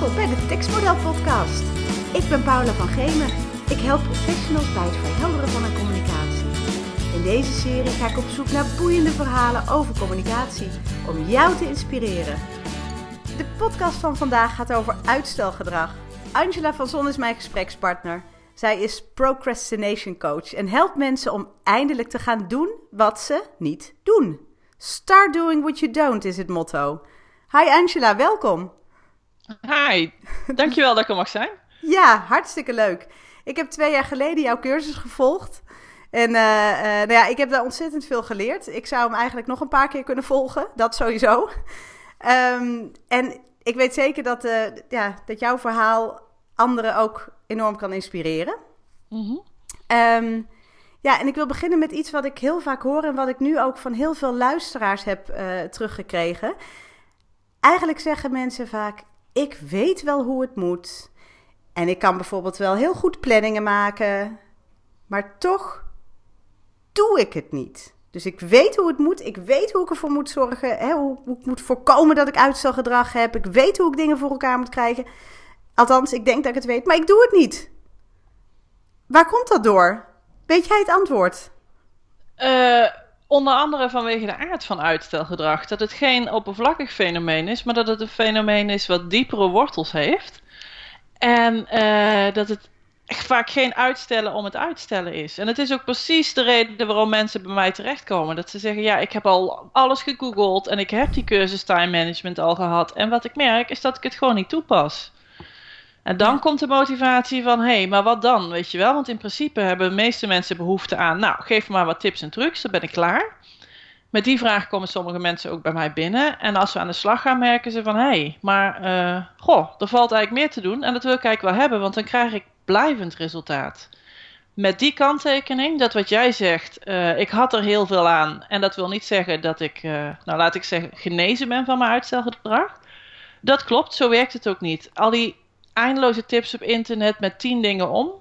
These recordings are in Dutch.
Welkom bij de Textmodel Podcast. Ik ben Paula van Gemen. Ik help professionals bij het verhelderen van hun communicatie. In deze serie ga ik op zoek naar boeiende verhalen over communicatie om jou te inspireren. De podcast van vandaag gaat over uitstelgedrag. Angela van Zon is mijn gesprekspartner. Zij is procrastination coach en helpt mensen om eindelijk te gaan doen wat ze niet doen. Start doing what you don't is het motto. Hi Angela, welkom. Hi, dankjewel dat ik er mag zijn. Ja, hartstikke leuk. Ik heb twee jaar geleden jouw cursus gevolgd. En uh, uh, nou ja, ik heb daar ontzettend veel geleerd. Ik zou hem eigenlijk nog een paar keer kunnen volgen, dat sowieso. Um, en ik weet zeker dat, uh, ja, dat jouw verhaal anderen ook enorm kan inspireren. Mm -hmm. um, ja, en ik wil beginnen met iets wat ik heel vaak hoor en wat ik nu ook van heel veel luisteraars heb teruggekregen. Eigenlijk zeggen mensen vaak: Ik weet wel hoe het moet. En ik kan bijvoorbeeld wel heel goed planningen maken. Maar toch doe ik het niet. Dus ik weet hoe het moet. Ik weet hoe ik ervoor moet zorgen. Hè, hoe, ik moet voorkomen dat ik uitstelgedrag heb. Ik weet hoe ik dingen voor elkaar moet krijgen. Althans, ik denk dat ik het weet, maar ik doe het niet. Waar komt dat door? Weet jij het antwoord? Uh, onder andere vanwege de aard van uitstelgedrag. Dat het geen oppervlakkig fenomeen is, maar dat het een fenomeen is wat diepere wortels heeft. En uh, dat het echt vaak geen uitstellen om het uitstellen is. En het is ook precies de reden waarom mensen bij mij terechtkomen. Dat ze zeggen, ja, ik heb al alles gegoogeld en ik heb die cursus time management al gehad. En wat ik merk is dat ik het gewoon niet toepas. En dan ja. komt de motivatie van, hé, hey, maar wat dan, weet je wel? Want in principe hebben de meeste mensen behoefte aan, nou, geef me maar wat tips en trucs, dan ben ik klaar. Met die vraag komen sommige mensen ook bij mij binnen. En als we aan de slag gaan, merken ze van, hé, hey, maar, uh, goh, er valt eigenlijk meer te doen. En dat wil ik eigenlijk wel hebben, want dan krijg ik blijvend resultaat. Met die kanttekening, dat wat jij zegt, uh, ik had er heel veel aan. En dat wil niet zeggen dat ik, uh, nou laat ik zeggen, genezen ben van mijn uitstelgedrag. Dat klopt, zo werkt het ook niet. Al die eindeloze tips op internet met tien dingen om.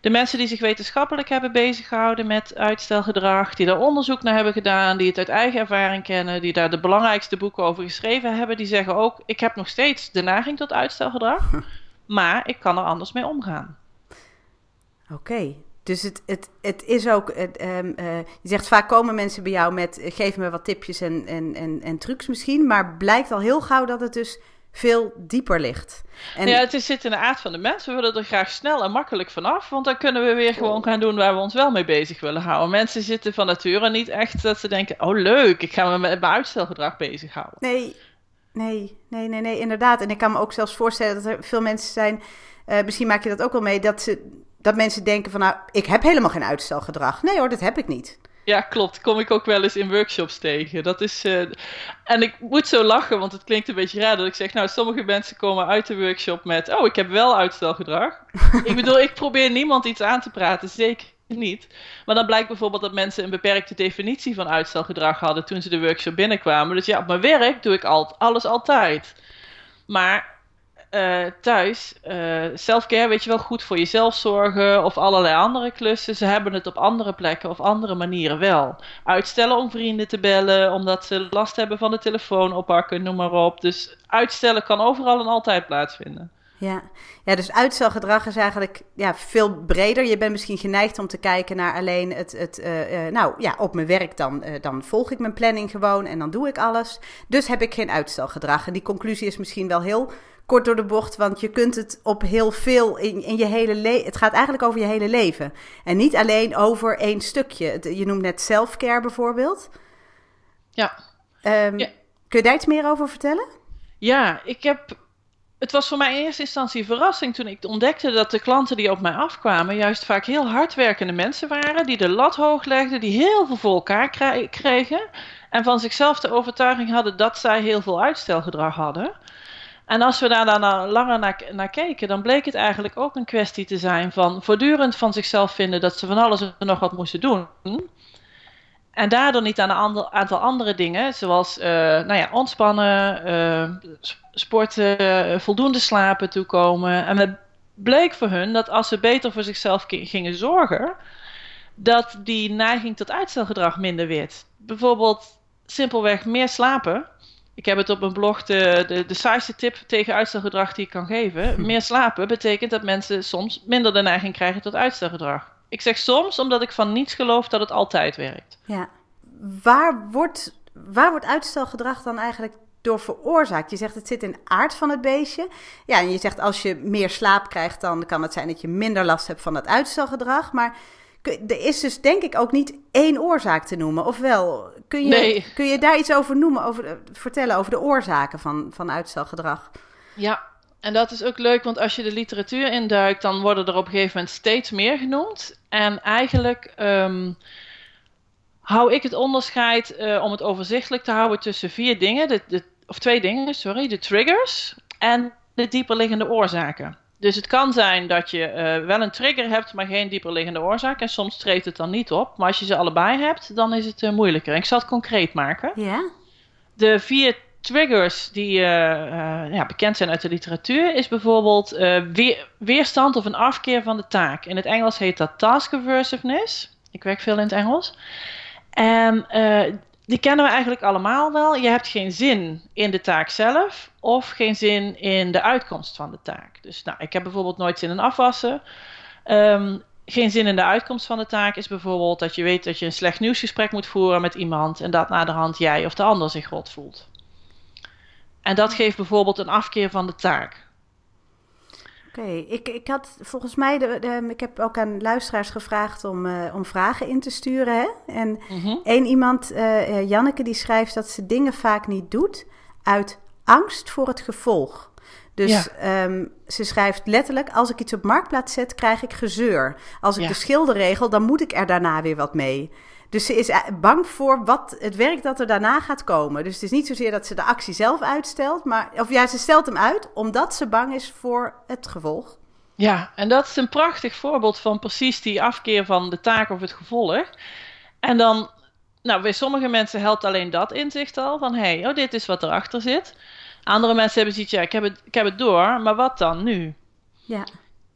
De mensen die zich wetenschappelijk hebben beziggehouden met uitstelgedrag, die daar onderzoek naar hebben gedaan, die het uit eigen ervaring kennen, die daar de belangrijkste boeken over geschreven hebben, die zeggen ook: Ik heb nog steeds de neiging tot uitstelgedrag, maar ik kan er anders mee omgaan. Oké, okay. Dus het, het, het is ook, het, um, uh, je zegt vaak komen mensen bij jou met geef me wat tipjes en, en, en, en trucs misschien, maar blijkt al heel gauw dat het dus veel dieper ligt. En... Ja, het is, zit in de aard van de mens. We willen er graag snel en makkelijk vanaf, want dan kunnen we weer gewoon gaan doen waar we ons wel mee bezig willen houden. Mensen zitten van nature niet echt dat ze denken, oh leuk, ik ga me met mijn uitstelgedrag bezighouden. Nee, nee, nee, nee, nee, inderdaad. En ik kan me ook zelfs voorstellen dat er veel mensen zijn, uh, misschien maak je dat ook wel mee, dat, ze, dat mensen denken van nou, ik heb helemaal geen uitstelgedrag. Nee hoor, dat heb ik niet. Ja, klopt. Kom ik ook wel eens in workshops tegen. Dat is, uh, en ik moet zo lachen, want het klinkt een beetje raar dat ik zeg, nou, sommige mensen komen uit de workshop met, oh, ik heb wel uitstelgedrag. ik bedoel, ik probeer niemand iets aan te praten, zeker niet. Maar dan blijkt bijvoorbeeld dat mensen een beperkte definitie van uitstelgedrag hadden toen ze de workshop binnenkwamen. Dus ja, op mijn werk doe ik al, alles altijd. Maar uh, thuis, uh, selfcare, weet je wel, goed voor jezelf zorgen of allerlei andere klussen. Ze hebben het op andere plekken of andere manieren wel. Uitstellen om vrienden te bellen, omdat ze last hebben van de telefoon oppakken, noem maar op. Dus uitstellen kan overal en altijd plaatsvinden. Ja. ja, dus uitstelgedrag is eigenlijk ja, veel breder. Je bent misschien geneigd om te kijken naar alleen het, het uh, nou ja, op mijn werk dan, dan volg ik mijn planning gewoon en dan doe ik alles. Dus heb ik geen uitstelgedrag. En die conclusie is misschien wel heel kort door de bocht, want je kunt het op heel veel in, in je hele leven. Het gaat eigenlijk over je hele leven. En niet alleen over één stukje. Je noemt net self-care bijvoorbeeld. Ja. Um, ja. Kun je daar iets meer over vertellen? Ja, ik heb. Het was voor mij in eerste instantie verrassing toen ik ontdekte dat de klanten die op mij afkwamen juist vaak heel hardwerkende mensen waren, die de lat hoog legden, die heel veel voor elkaar kregen en van zichzelf de overtuiging hadden dat zij heel veel uitstelgedrag hadden. En als we daar dan langer naar, naar keken, dan bleek het eigenlijk ook een kwestie te zijn van voortdurend van zichzelf vinden dat ze van alles en nog wat moesten doen. En daardoor niet aan een aantal andere dingen, zoals uh, nou ja, ontspannen, uh, sporten, voldoende slapen toekomen. En het bleek voor hun dat als ze beter voor zichzelf gingen zorgen, dat die neiging tot uitstelgedrag minder werd. Bijvoorbeeld simpelweg meer slapen Ik heb het op mijn blog de, de, de saaiste tip tegen uitstelgedrag die ik kan geven. Hm. Meer slapen betekent dat mensen soms minder de neiging krijgen tot uitstelgedrag. Ik zeg soms omdat ik van niets geloof dat het altijd werkt. Ja. Waar wordt, waar wordt uitstelgedrag dan eigenlijk door veroorzaakt? Je zegt het zit in de aard van het beestje. Ja, en je zegt als je meer slaap krijgt, dan kan het zijn dat je minder last hebt van het uitstelgedrag. Maar er is dus denk ik ook niet één oorzaak te noemen. Ofwel, kun je, kun je daar iets over noemen, over, vertellen over de oorzaken van, van uitstelgedrag? Ja, en dat is ook leuk, want als je de literatuur induikt, dan worden er op een gegeven moment steeds meer genoemd. En eigenlijk um, hou ik het onderscheid, uh, om het overzichtelijk te houden, tussen vier dingen, de, de, of twee dingen, sorry, de triggers en de dieperliggende oorzaken. Dus het kan zijn dat je uh, wel een trigger hebt, maar geen dieperliggende oorzaak. En soms treedt het dan niet op. Maar als je ze allebei hebt, dan is het uh, moeilijker. ik zal het concreet maken. Ja. De vier triggers die uh, ja, bekend zijn uit de literatuur, is bijvoorbeeld weer, weerstand of een afkeer van de taak. In het Engels heet dat task aversiveness. Ik werk veel in het Engels. En die kennen we eigenlijk allemaal wel. Je hebt geen zin in de taak zelf of geen zin in de uitkomst van de taak. Dus nou, ik heb bijvoorbeeld nooit zin in afwassen. Um, geen zin in de uitkomst van de taak is bijvoorbeeld dat je weet dat je een slecht nieuwsgesprek moet voeren met iemand en dat na de hand jij of de ander zich rot voelt. En dat geeft bijvoorbeeld een afkeer van de taak. Oké, ik, ik had volgens mij, de, ik heb ook aan luisteraars gevraagd om, uh, om vragen in te sturen. Hè? En mm één iemand, uh, Janneke, die schrijft dat ze dingen vaak niet doet uit angst voor het gevolg. Dus ehm, ze schrijft letterlijk: als ik iets op marktplaats zet, krijg ik gezeur. Als ik de schilder regel, dan moet ik er daarna weer wat mee. Dus ze is bang voor wat, het werk dat er daarna gaat komen. Dus het is niet zozeer dat ze de actie zelf uitstelt, maar, of ja, ze stelt hem uit omdat ze bang is voor het gevolg. Ja, en dat is een prachtig voorbeeld van precies die afkeer van de taak of het gevolg. En dan, nou, bij sommige mensen helpt alleen dat inzicht al, van hé, hey, oh, dit is wat erachter zit. Andere mensen hebben zoiets, ja, ik heb, het, ik heb het door, maar wat dan nu? Ja.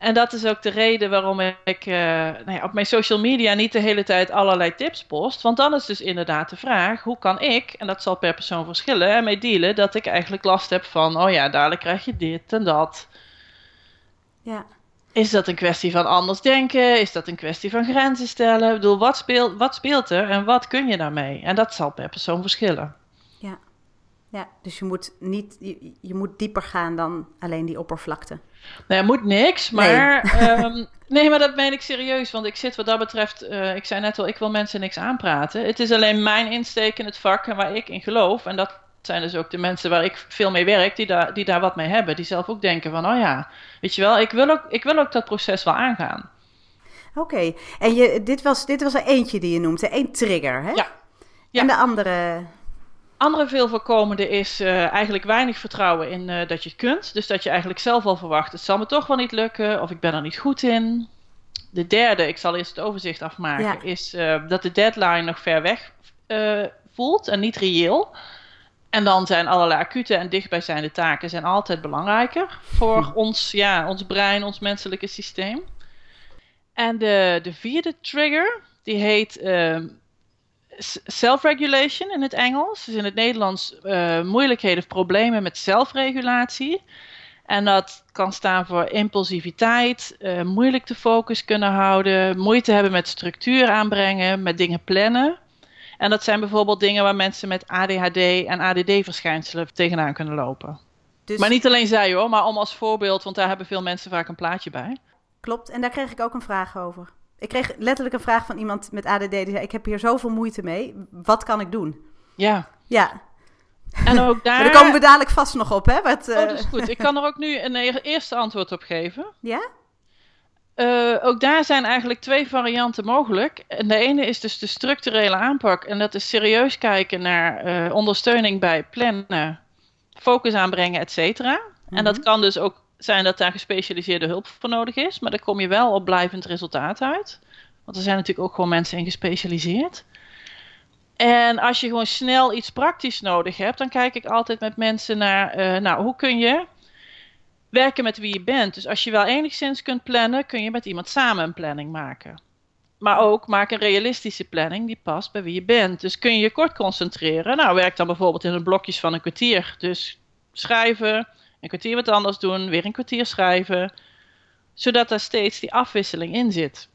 En dat is ook de reden waarom ik uh, nou ja, op mijn social media niet de hele tijd allerlei tips post. Want dan is dus inderdaad de vraag: hoe kan ik, en dat zal per persoon verschillen, ermee dealen dat ik eigenlijk last heb van: oh ja, dadelijk krijg je dit en dat. Ja. Is dat een kwestie van anders denken? Is dat een kwestie van grenzen stellen? Ik bedoel, wat speelt, wat speelt er en wat kun je daarmee? En dat zal per persoon verschillen. Ja, dus je moet, niet, je, je moet dieper gaan dan alleen die oppervlakte. Nou ja, moet niks, maar... Nee. Ehm, nee, maar dat meen ik serieus. Want ik zit wat dat betreft... Uh, ik zei net al, ik wil mensen niks aanpraten. Het is alleen mijn insteek in het vak en waar ik in geloof. En dat zijn dus ook de mensen waar ik veel mee werk... die daar, die daar wat mee hebben. Die zelf ook denken van... oh ja, weet je wel, ik wil ook, ik wil ook dat proces wel aangaan. Oké, en je, dit, was, dit was er eentje die je noemde. één trigger, hè? Ja. ja. En de andere andere veel voorkomende is uh, eigenlijk weinig vertrouwen in uh, dat je het kunt. Dus dat je eigenlijk zelf al verwacht, het zal me toch wel niet lukken of ik ben er niet goed in. De derde, ik zal eerst het overzicht afmaken, ja. is uh, dat de deadline nog ver weg voelt en niet reëel. En dan zijn allerlei acute en dichtbijzijnde taken zijn altijd belangrijker voor hm. ons, ja, ons brein, ons menselijke systeem. En de, de vierde trigger, die heet self-regulation in het Engels. Dus in het Nederlands uh, moeilijkheden of problemen met zelfregulatie. En dat kan staan voor impulsiviteit, uh, moeilijk de focus kunnen houden, moeite hebben met structuur aanbrengen, met dingen plannen. En dat zijn bijvoorbeeld dingen waar mensen met ADHD en ADD-verschijnselen tegenaan kunnen lopen. Dus... Maar niet alleen zij hoor, maar om als voorbeeld, want daar hebben veel mensen vaak een plaatje bij. Klopt, en daar kreeg ik ook een vraag over. Ik kreeg letterlijk een vraag van iemand met ADD. Die zei: Ik heb hier zoveel moeite mee. Wat kan ik doen? Ja. Ja. En ook daar. komen we dadelijk vast nog op, hè? Wat, uh... Oh, dat is goed. Ik kan er ook nu een e-, eerste antwoord op geven. Ja? Uh, ook daar zijn eigenlijk twee varianten mogelijk. En de ene is dus de structurele aanpak. En dat is serieus kijken naar uh, ondersteuning bij plannen, focus aanbrengen, et cetera. Mm -hmm. En dat mhm. kan dus ook zijn dat daar gespecialiseerde hulp voor nodig is. Maar daar kom je wel op blijvend resultaat uit. Want er zijn natuurlijk ook gewoon mensen in gespecialiseerd. En als je gewoon snel iets praktisch nodig hebt, dan kijk ik altijd met mensen naar, uh, nou, hoe kun je werken met wie je bent. Dus als je wel enigszins kunt plannen, kun je met iemand samen een planning maken. Maar ook maak een realistische planning die past bij wie je bent. Dus kun je je kort concentreren. Nou, werk dan bijvoorbeeld in een blokjes van een kwartier. Dus schrijven, een kwartier wat anders doen, weer een kwartier schrijven. Zodat daar steeds die afwisseling in zit.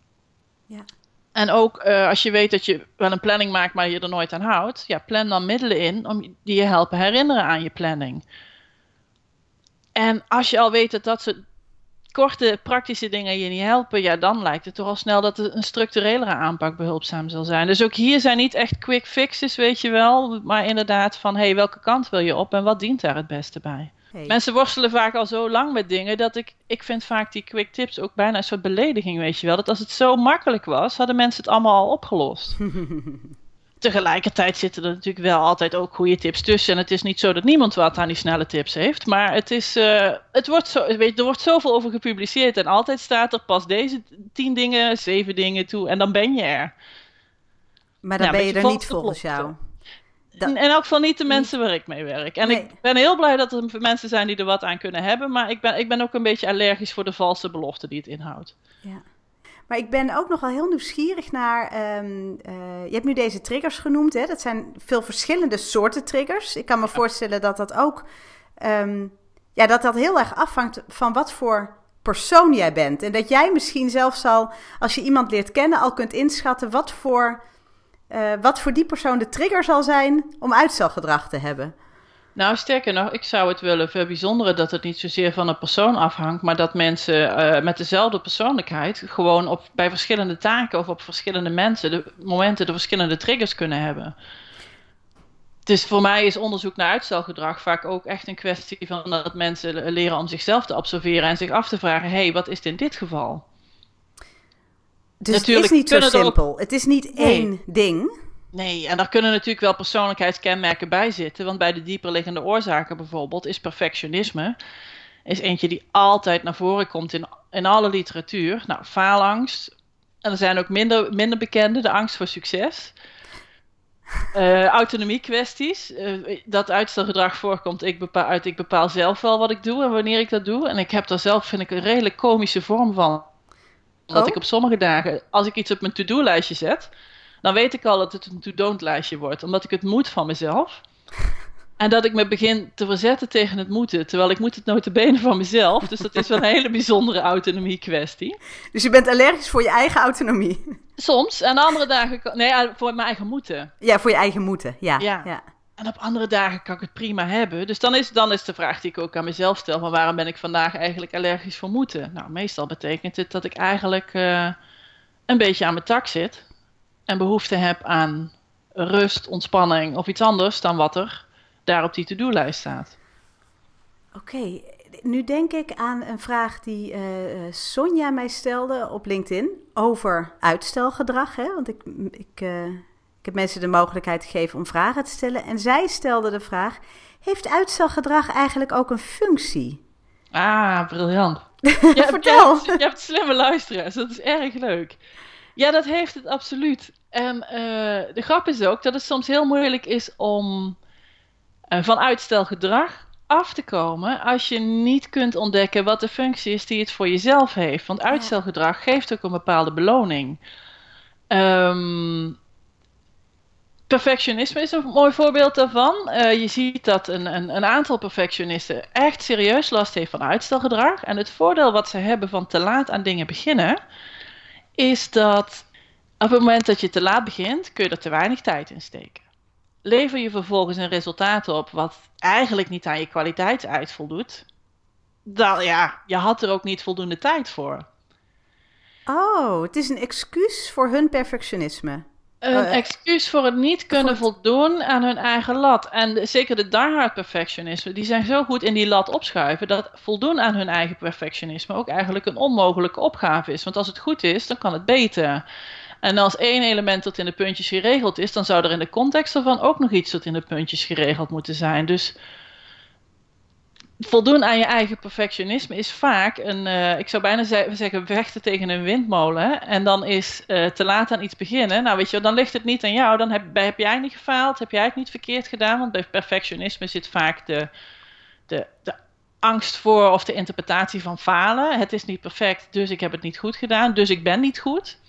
Ja. En ook uh, als je weet dat je wel een planning maakt, maar je er nooit aan houdt. Ja, plan dan middelen in om die je helpen herinneren aan je planning. En als je al weet dat dat soort korte praktische dingen je niet helpen, ja, dan lijkt het toch al snel dat een structurelere aanpak behulpzaam zal zijn. Dus ook hier zijn niet echt quick fixes, weet je wel, maar inderdaad van, hé, hey, welke kant wil je op en wat dient daar het beste bij? Mensen worstelen vaak al zo lang met dingen dat ik, ik vind vaak die quick tips ook bijna een soort belediging, weet je wel. Dat als het zo makkelijk was, hadden mensen het allemaal al opgelost. Tegelijkertijd zitten er natuurlijk wel altijd ook goede tips tussen. En het is niet zo dat niemand wat aan die snelle tips heeft. Maar het is, uh, het wordt zo, weet, er wordt zoveel over gepubliceerd. En altijd staat er pas deze tien dingen, zeven dingen toe. En dan ben je er. Maar dan ben je er niet volgens jou. Dat... In elk geval niet de mensen waar ik mee werk. En ik ben heel blij dat er mensen zijn die er wat aan kunnen hebben. Maar ik ben, ik ben ook een beetje allergisch voor de valse belofte die het inhoudt. Ja. Maar ik ben ook nogal heel nieuwsgierig naar. Um, uh, je hebt nu deze triggers genoemd. Hè? Dat zijn veel verschillende soorten triggers. Ik kan me voorstellen dat dat ook. Um, ja, dat dat heel erg afhangt van wat voor persoon jij bent. En dat jij misschien zelfs al, als je iemand leert kennen, al kunt inschatten wat voor, uh, wat voor die persoon de trigger zal zijn om uitstelgedrag te hebben. Nou, sterker nog, ik zou het willen verbijzonderen dat het niet zozeer van een persoon afhangt, maar dat mensen uh, met dezelfde persoonlijkheid gewoon op, bij verschillende taken of op verschillende mensen de momenten de verschillende triggers kunnen hebben. Dus voor mij is onderzoek naar uitstelgedrag vaak ook echt een kwestie van dat mensen leren om zichzelf te observeren en zich af te vragen: hé, hey, wat is het in dit geval? Dus Natuurlijk het is niet zo simpel. Het is niet één ding. Nee, en daar kunnen natuurlijk wel persoonlijkheidskenmerken bij zitten. Want bij de dieperliggende oorzaken bijvoorbeeld is perfectionisme is eentje die altijd naar voren komt in, in alle literatuur. Nou, faalangst. En er zijn ook minder, minder bekende, de angst voor succes. Uh, autonomie kwesties. Uh, dat uitstelgedrag voorkomt, ik bepaal, uit ik bepaal zelf wel wat ik doe en wanneer ik dat doe. En ik heb daar zelf, vind ik, een redelijk komische vorm van. Dat oh. ik op sommige dagen, als ik iets op mijn to-do-lijstje zet, dan weet ik al dat het een to-don't lijstje wordt. Omdat ik het moet van mezelf. En dat ik me begin te verzetten tegen het moeten. Terwijl ik moet het notabene van mezelf. Dus dat is wel een hele bijzondere autonomie kwestie. Dus je bent allergisch voor je eigen autonomie? Soms. En andere dagen... Nee, voor mijn eigen moeten. Ja, voor je eigen moeten. Ja. ja. ja. En op andere dagen kan ik het prima hebben. Dus dan is, dan is de vraag die ik ook aan mezelf stel: van waarom ben ik vandaag eigenlijk allergisch voor moeten? Nou, meestal betekent het dat ik eigenlijk uh, een beetje aan mijn tak zit en behoefte heb aan rust, ontspanning of iets anders dan wat er daar op die to-do-lijst staat. Oké, nu denk ik aan een vraag die uh, Sonja mij stelde op LinkedIn over uitstelgedrag. Hè? Want ik, ik, ik heb mensen de mogelijkheid gegeven om vragen te stellen. En zij stelde de vraag: Heeft uitstelgedrag eigenlijk ook een functie? Ah, briljant. Je Vertel. Hebt, je hebt slimme luisteraars, dat is erg leuk. Ja, dat heeft het absoluut. En uh, de grap is ook dat het soms heel moeilijk is om uh, van uitstelgedrag af te komen als je niet kunt ontdekken wat de functie is die het voor jezelf heeft. Want uitstelgedrag geeft ook een bepaalde beloning. Um, perfectionisme is een mooi voorbeeld daarvan. Uh, je ziet dat een, een, een, aantal perfectionisten echt serieus last heeft van uitstelgedrag. En het voordeel wat ze hebben van te laat aan dingen beginnen, is dat op het moment dat je te laat begint, kun je er te weinig tijd in steken. Lever je vervolgens een resultaat op wat eigenlijk niet aan je kwaliteitseis voldoet, dan ja, je had er ook niet voldoende tijd voor. Oh, het is een excuus voor hun perfectionisme. Een uh, excuus voor het niet kunnen voldoen aan hun eigen lat. En zeker de diehard perfectionisme, die zijn zo goed in die lat opschuiven dat voldoen aan hun eigen perfectionisme ook eigenlijk een onmogelijke opgave is. Want als het goed is, dan kan het beter. En als één element tot in de puntjes geregeld is, dan zou er in de context ervan ook nog iets tot in de puntjes geregeld moeten zijn. Dus voldoen aan je eigen perfectionisme is vaak een, uh, ik zou bijna zeggen, vechten tegen een windmolen. En dan is uh, te laat aan iets beginnen. Nou, weet je, dan ligt het niet aan jou. Dan heb, heb jij niet gefaald, heb jij het niet verkeerd gedaan. Want bij perfectionisme zit vaak de, de, de angst voor of de interpretatie van falen. Het is niet perfect, dus ik heb het niet goed gedaan, dus ik ben niet goed.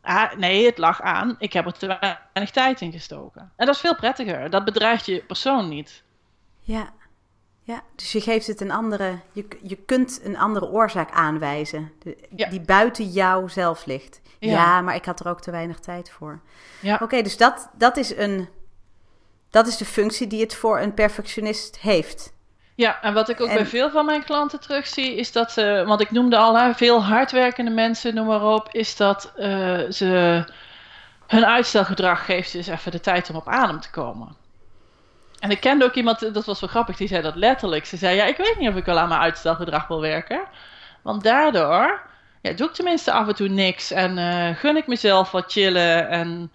Ah, nee, het lag aan. Ik heb er te weinig tijd in gestoken. En dat is veel prettiger. Dat bedreigt je persoon niet. Ja, ja. dus je geeft het een andere. Je, je kunt een andere oorzaak aanwijzen. Die buiten jou zelf ligt. Ja. maar ik had er ook te weinig tijd voor. Ja. Oké, dus dat, dat, is een, dat is de functie die het voor een perfectionist heeft. Ja, en wat ik ook bij veel van mijn klanten terugzie, is dat ze, want ik noemde al veel hardwerkende mensen, noem maar op, is dat uh, ze hun uitstelgedrag geeft dus even de tijd om op adem te komen. En ik kende ook iemand, dat was wel grappig, die zei dat letterlijk. Ze zei, ja, ik weet niet of ik wel aan mijn uitstelgedrag wil werken. Want daardoor ja, doe ik tenminste af en toe niks en uh, gun ik mezelf wat chillen en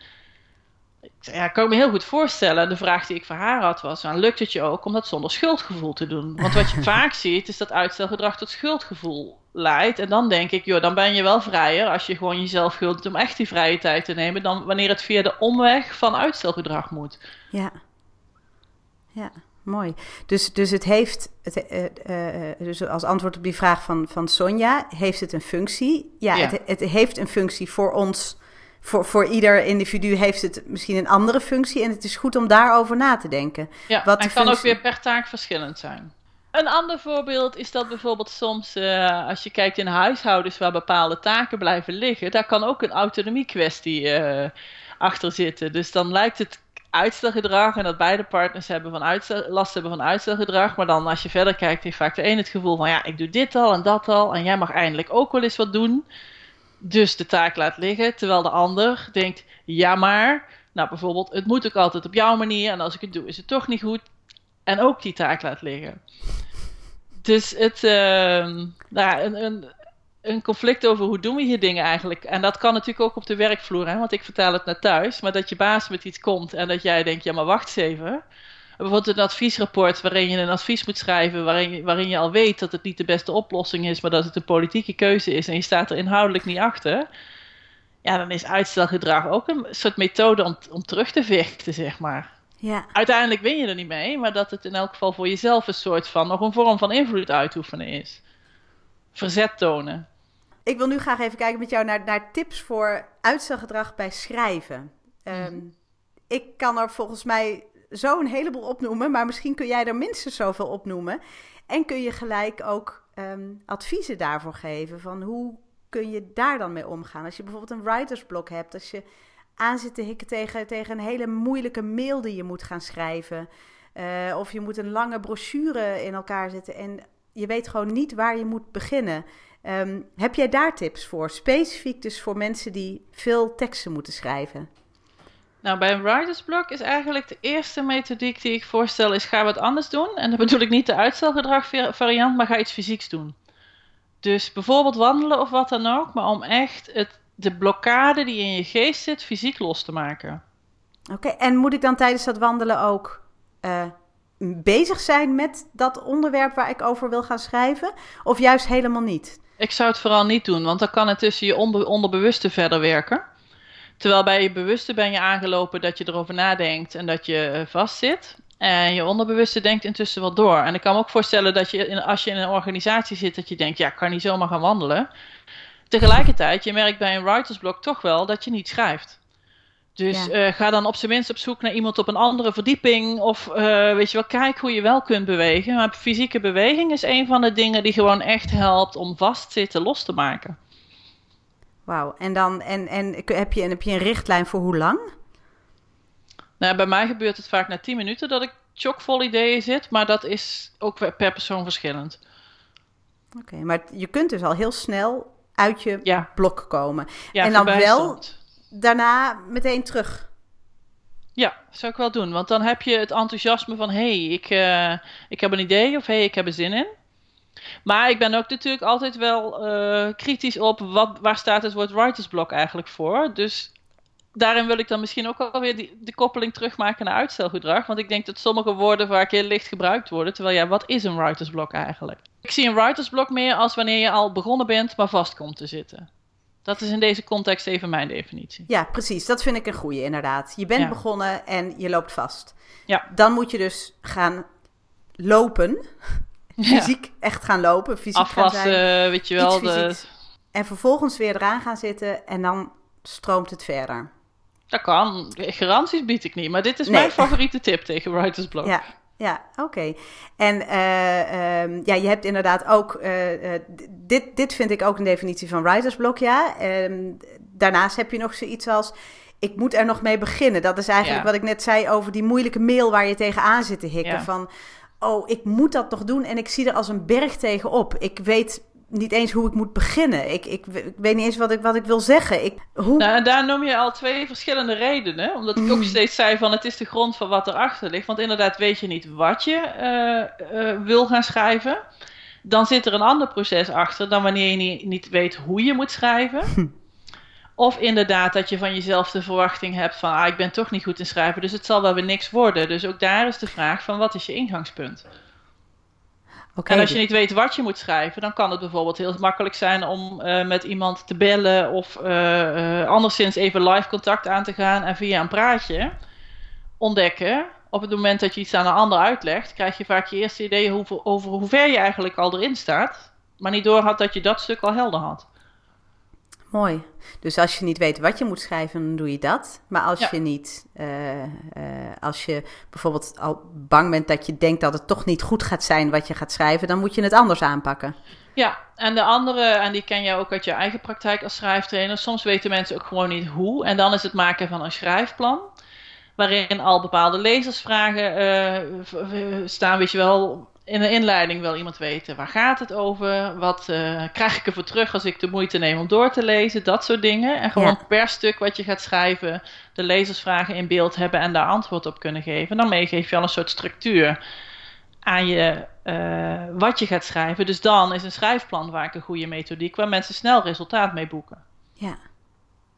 ja, kan ik me heel goed voorstellen. De vraag die ik voor haar had was: nou, lukt het je ook om dat zonder schuldgevoel te doen? Want wat je vaak ziet, is dat uitstelgedrag tot schuldgevoel leidt. En dan denk ik, joh, dan ben je wel vrijer als je gewoon jezelf gunt om echt die vrije tijd te nemen, dan wanneer het via de omweg van uitstelgedrag moet. Ja, ja. Mooi. Dus, dus het heeft, het, uh, dus als antwoord op die vraag van, van Sonja, heeft het een functie? Ja, ja. Het, het heeft een functie voor ons voor, voor ieder individu heeft het misschien een andere functie. En het is goed om daarover na te denken. Ja, Wat en kan ook weer per taak verschillend zijn. Een ander voorbeeld is dat bijvoorbeeld soms, uh, als je kijkt in huishoudens waar bepaalde taken blijven liggen, daar kan ook een autonomie kwestie uh, achter zitten. Dus dan lijkt het uitstelgedrag en dat beide partners hebben van last hebben van uitstelgedrag. Maar dan als je verder kijkt, heeft vaak de een het gevoel van ja, ik doe dit al en dat al en jij mag eindelijk ook wel eens wat doen dus de taak laat liggen, terwijl de ander denkt, ja maar, nou bijvoorbeeld, het moet ook altijd op jouw manier en als ik het doe is het toch niet goed. En ook die taak laat liggen. Dus het, uh, nou, een, een, een conflict over hoe doen we hier dingen eigenlijk. En dat kan natuurlijk ook op de werkvloer, hè, want ik vertaal het naar thuis. Maar dat je baas met iets komt en dat jij denkt, ja maar wacht eens even bijvoorbeeld een adviesrapport waarin je een advies moet schrijven, waarin je, waarin je al weet dat het niet de beste oplossing is, maar dat het een politieke keuze is en je staat er inhoudelijk niet achter. Ja, dan is uitstelgedrag ook een soort methode om, om terug te vechten, zeg maar. Ja. Uiteindelijk win je er niet mee, maar dat het in elk geval voor jezelf een soort van nog een vorm van invloed uitoefenen is. Verzet tonen. Ik wil nu graag even kijken met jou naar, naar tips voor uitstelgedrag bij schrijven. Ehm, mhm. ik kan er volgens mij zo een heleboel opnoemen, maar misschien kun jij er minstens zoveel opnoemen. En kun je gelijk ook um, adviezen daarvoor geven van hoe kun je daar dan mee omgaan. Als je bijvoorbeeld een writersblok hebt, als je aan zit te hikken tegen, tegen een hele moeilijke mail die je moet gaan schrijven. Uh, of je moet een lange brochure in elkaar zetten en je weet gewoon niet waar je moet beginnen. Um, heb jij daar tips voor? Specifiek dus voor mensen die veel teksten moeten schrijven. Nou, bij een writersblok is eigenlijk de eerste methodiek die ik voorstel is ga wat anders doen. En dan bedoel ik niet de uitstelgedrag variant, maar ga iets fysieks doen. Dus bijvoorbeeld wandelen of wat dan ook, maar om echt het, de blokkade die in je geest zit fysiek los te maken. Oké, en moet ik dan tijdens dat wandelen ook uh, bezig zijn met dat onderwerp waar ik over wil gaan schrijven? Of juist helemaal niet? Ik zou het vooral niet doen, want dan kan het tussen je onderbewuste verder werken. Terwijl bij je bewuste ben je aangelopen dat je erover nadenkt en dat je eh, vastzit. En je onderbewuste denkt intussen wel door. En ik kan me ook voorstellen dat je, in, als je in een organisatie zit, dat je denkt, ja, ik kan niet zomaar gaan wandelen. Tegelijkertijd, je merkt bij een writersblok toch wel dat je niet schrijft. Dus eh, ga dan op zijn minst op zoek naar iemand op een andere verdieping. Of uh, weet je wel, kijk hoe je wel kunt bewegen. Maar fysieke beweging is een van de dingen die gewoon echt helpt om vastzitten los te maken. Wauw. En, dan, en, en heb, je, heb je een richtlijn voor hoe lang? Nou, bij mij gebeurt het vaak na 10 minuten dat ik chockvol ideeën zit. Maar dat is ook per persoon verschillend. Oké, maar je kunt dus al heel snel uit je blok komen. Ja, en dan wel daarna meteen terug. Ja, zou ik wel doen. Want dan heb je het enthousiasme van... hey, ik, uh, ik heb een idee of hey, ik heb er zin in. Maar ik ben ook natuurlijk altijd wel uh, kritisch op wat, waar staat het woord writersblok eigenlijk voor. Dus daarin wil ik dan misschien ook alweer die, de koppeling terugmaken naar uitstelgedrag. Want ik denk dat sommige woorden vaak heel licht gebruikt worden. Terwijl ja, wat is een writersblok eigenlijk? Ik zie een writersblok meer als wanneer je al begonnen bent, maar vast komt te zitten. Dat is in deze context even mijn definitie. Ja, precies. Dat vind ik een goede, inderdaad. Je bent begonnen en je loopt vast. Ja. Dan moet je dus gaan lopen fysiek echt gaan lopen, fysiek Afwassen, gaan zijn, weet je wel. De... En vervolgens weer eraan gaan zitten en dan stroomt het verder. Dat kan. Garanties bied ik niet. Maar dit is mijn favoriete tip tegen Writers Block. Ja, ja, oké. En uh, um, ja, je hebt inderdaad ook. Uh, uh, dit, dit vind ik ook een definitie van writersblok, ja. Um, daarnaast heb je nog zoiets als. Ik moet er nog mee beginnen. Dat is eigenlijk ja. wat ik net zei over die moeilijke mail waar je tegenaan zit te hikken. Ja. Van, oh, ik moet dat nog doen en ik zie er als een berg tegenop. Ik weet niet eens hoe ik moet beginnen. Ik, ik, ik, weet niet eens wat ik, wat ik wil zeggen. Ik, hoe... nou, en daar noem je al twee verschillende redenen. Omdat ik ook mm. steeds zei van het is de grond van wat erachter ligt. Want inderdaad weet je niet wat je uh, uh, wil gaan schrijven. Dan zit er een ander proces achter dan wanneer je niet, niet weet hoe je moet schrijven. Hm. Of inderdaad dat je van jezelf de verwachting hebt van ah, ik ben toch niet goed in schrijven, dus het zal wel weer niks worden. Dus ook daar is de vraag van wat is je ingangspunt? Okay. En als je niet weet wat je moet schrijven, dan kan het bijvoorbeeld heel makkelijk zijn om uh, met iemand te bellen of uh, uh, anderszins even live contact aan te gaan en via een praatje ontdekken. Op het moment dat je iets aan een ander uitlegt, krijg je vaak je eerste idee over, over hoe ver je eigenlijk al erin staat, maar niet doorhad dat je dat stuk al helder had. Mooi. Dus als je niet weet wat je moet schrijven, dan doe je dat. Maar als ja. je niet, uh, uh, als je bijvoorbeeld al bang bent dat je denkt dat het toch niet goed gaat zijn wat je gaat schrijven, dan moet je het anders aanpakken. Ja, en de andere, en die ken je ook uit je eigen praktijk als schrijftrainer. Soms weten mensen ook gewoon niet hoe. En dan is het maken van een schrijfplan. Waarin al bepaalde lezersvragen uh, staan, weet je wel, in de inleiding wil iemand weten waar gaat het over, wat uh, krijg ik ervoor terug als ik de moeite neem om door te lezen, dat soort dingen. En gewoon ja. per stuk wat je gaat schrijven, de lezersvragen in beeld hebben en daar antwoord op kunnen geven. Daarmee geef je al een soort structuur aan je, uh, wat je gaat schrijven. Dus dan is een schrijfplan vaak een goede methodiek waar mensen snel resultaat mee boeken. Ja.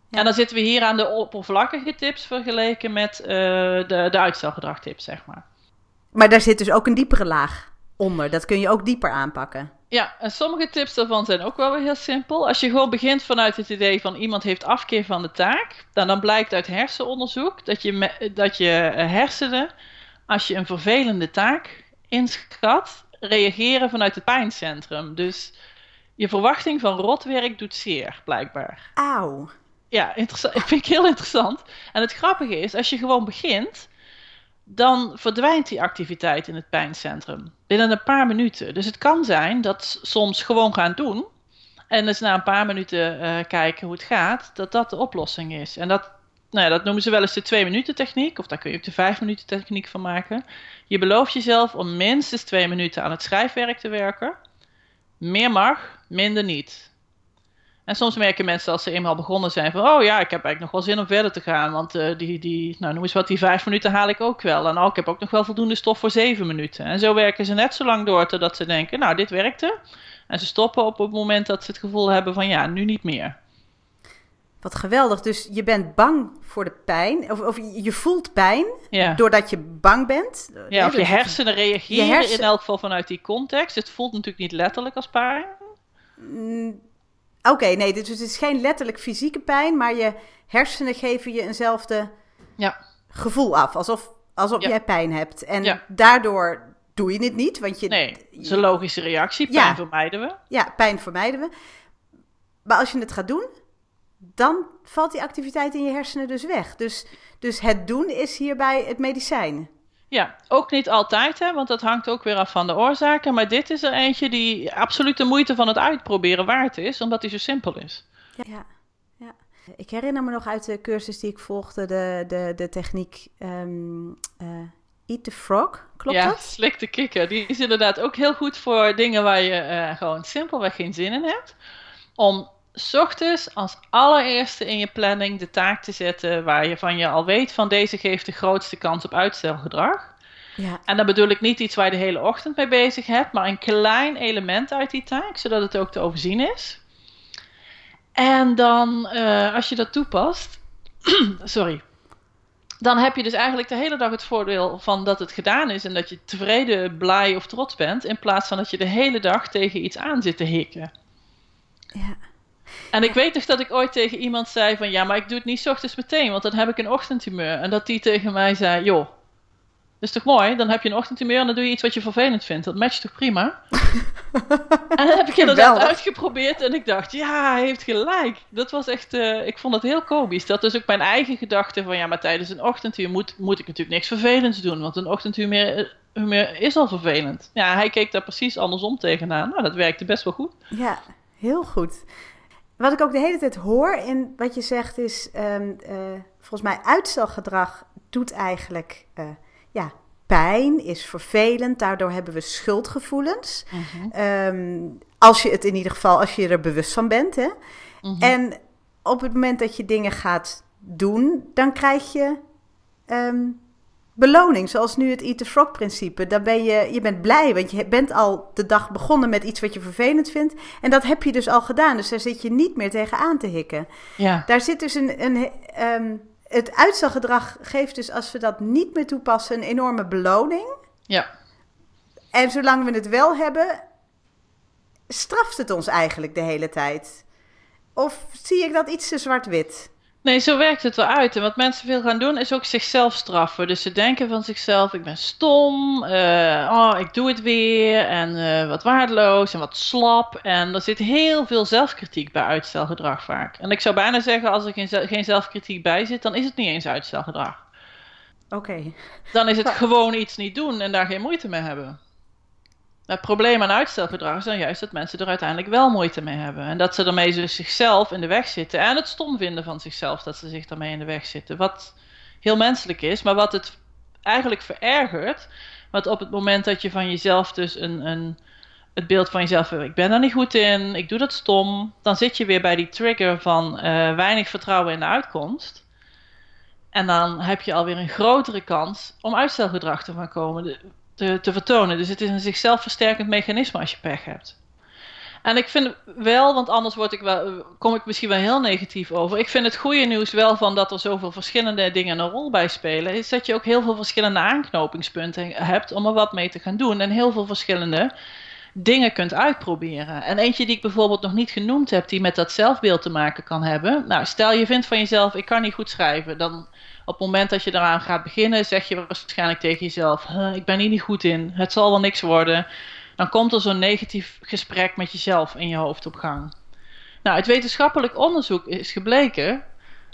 Ja. En dan zitten we hier aan de oppervlakkige tips vergeleken met uh, de, de uitstelgedragtips, zeg maar. Maar daar zit dus ook een diepere laag onder. Dat kun je ook dieper aanpakken. Ja, en sommige tips daarvan zijn ook wel weer heel simpel. Als je gewoon begint vanuit het idee van iemand heeft afkeer van de taak, dan, dan blijkt uit hersenonderzoek dat je, me, dat je hersenen, als je een vervelende taak inschat, reageren vanuit het pijncentrum. Dus je verwachting van rotwerk doet zeer, blijkbaar. Auw. Ja, interessant. vind ik heel interessant. En het grappige is, als je gewoon begint, dan verdwijnt die activiteit in het pijncentrum binnen een paar minuten. Dus het kan zijn dat soms gewoon gaan doen en dus na een paar minuten uh, kijken hoe het gaat, dat dat de oplossing is. En dat, nou ja, dat noemen ze wel eens de twee minuten techniek, of daar kun je ook de vijf minuten techniek van maken. Je belooft jezelf om minstens twee minuten aan het schrijfwerk te werken. Meer mag, minder niet. En soms merken mensen als ze eenmaal begonnen zijn van, oh ja, ik heb eigenlijk nog wel zin om verder te gaan. Want uh, die, die, nou noem eens wat, die vijf minuten haal ik ook wel. En oh, ik heb ook nog wel voldoende stof voor zeven minuten. En zo werken ze net zo lang door totdat ze denken, nou, dit werkte. En ze stoppen op het moment dat ze het gevoel hebben van, ja, nu niet meer. Wat geweldig. Dus je bent bang voor de pijn. Of, of je voelt pijn ja. doordat je bang bent. Ja, of je hersenen reageren je hersen... in elk geval vanuit die context. Het voelt natuurlijk niet letterlijk als pijn. Mm Oké, okay, nee, dus het is geen letterlijk fysieke pijn, maar je hersenen geven je eenzelfde ja. gevoel af. Alsof, alsof ja. jij pijn hebt. En ja. daardoor doe je het niet. Want je, nee, het is een logische reactie. Pijn vermijden we. Ja, pijn vermijden we. Maar als je het gaat doen, dan valt die activiteit in je hersenen dus weg. Dus, dus het doen is hierbij het medicijn. Ja, ook niet altijd, hè, want dat hangt ook weer af van de oorzaken. Maar dit is er eentje die absoluut de moeite van het uitproberen waard is, omdat hij zo simpel is. Ja, ja. Ik herinner me nog uit de cursus die ik volgde, de, de, de techniek um, uh, Eat the Frog. Klopt ja, dat? slik de kikker. Die is inderdaad ook heel goed voor dingen waar je uh, gewoon simpelweg geen zin in hebt. Om s ochtends als allereerste in je planning de taak te zetten waar je van je al weet van deze geeft de grootste kans op uitstelgedrag. Ja. En dan bedoel ik niet iets waar je de hele ochtend mee bezig hebt, maar een klein element uit die taak, zodat het ook te overzien is. En dan, uh, als je dat toepast, sorry, dan heb je dus eigenlijk de hele dag het voordeel van dat het gedaan is en dat je tevreden, blij of trots bent, in plaats van dat je de hele dag tegen iets aan zit te hikken. Ja. En ik weet toch dat ik ooit tegen iemand zei van ja, maar ik doe het niet ochtends meteen, want dan heb ik een ochtendhumeur. En dat die tegen mij zei, joh, is toch mooi? Dan heb je een ochtendhumeur en dan doe je iets wat je vervelend vindt. Dat matcht toch prima? en dat heb ik inderdaad uitgeprobeerd en ik dacht, ja, hij heeft gelijk. Dat was echt, eh, ik vond het heel komisch. Dat is ook mijn eigen gedachte van, ja, maar tijdens een ochtendhumeur moet, moet ik natuurlijk niks vervelends doen. Want een ochtendhumeur eh, is al vervelend. Ja, hij keek daar precies andersom tegenaan. Nou, dat werkte best wel goed. Ja, heel goed. Wat ik ook de hele tijd hoor in wat je zegt is, ehm, eh, volgens mij uitstelgedrag doet eigenlijk eh, ja, pijn, is vervelend. Daardoor hebben we schuldgevoelens. Ehm, als je het in ieder geval, als je er bewust van bent. Hè? Mhm. En op het moment dat je dingen gaat doen, dan krijg je ehm, beloning. Zoals nu het Eat the Frog principe. Dan ben je, je bent blij, want je bent al de dag begonnen met iets wat je vervelend vindt. En dat heb je dus al gedaan. Dus daar zit je niet meer tegenaan te hikken. Ja. Daar zit dus een. een ehm, het uitstelgedrag geeft dus, als we dat niet meer toepassen, een enorme beloning. Ja. En zolang we het wel hebben, straft het ons eigenlijk de hele tijd. Of zie ik dat iets te zwart-wit? Nee, zo werkt het wel uit. En wat mensen veel gaan doen, is ook zichzelf straffen. Dus ze denken van zichzelf, ik ben stom, eh, oh, ik doe het weer, en eh, wat waardeloos en wat slap. En er zit heel veel zelfkritiek bij uitstelgedrag vaak. En ik zou bijna zeggen, als er geen, geen zelfkritiek bij zit, dan is het niet eens uitstelgedrag. Oké. Dan is het gewoon iets niet doen en daar geen moeite mee hebben. Het probleem aan uitstelgedrag dan juist dat mensen er uiteindelijk wel moeite mee hebben. En dat ze ermee dus zichzelf in de weg zitten. En het stom vinden van zichzelf dat ze zich daarmee in de weg zitten. Wat heel menselijk is, maar wat het eigenlijk verergert. Want op het moment dat je van jezelf dus een, een, het beeld van jezelf, ik ben daar niet goed in, ik doe dat stom. Dan zit je weer bij die trigger van eh, weinig vertrouwen in de uitkomst. En dan heb je alweer een grotere kans om uitstelgedrag te gaan komen, te, te vertonen. Dus het is een zichzelf versterkend mechanisme als je pech hebt. En ik vind wel, want anders word ik wel, kom ik misschien wel heel negatief over. Ik vind het goede nieuws wel van dat er zoveel verschillende dingen een rol bij spelen. Is dat je ook heel veel verschillende aanknopingspunten hebt om er wat mee te gaan doen. En heel veel verschillende dingen kunt uitproberen. En eentje die ik bijvoorbeeld nog niet genoemd heb, die met dat zelfbeeld te maken kan hebben. Nou, stel je vindt van jezelf, ik kan niet goed schrijven. Dan op het moment dat je eraan gaat beginnen, zeg je waarschijnlijk tegen jezelf: "Huh, Ik ben hier niet goed in, het zal wel niks worden. Dan komt er zo'n negatief gesprek met jezelf in je hoofd op gang. Nou, uit wetenschappelijk onderzoek is gebleken,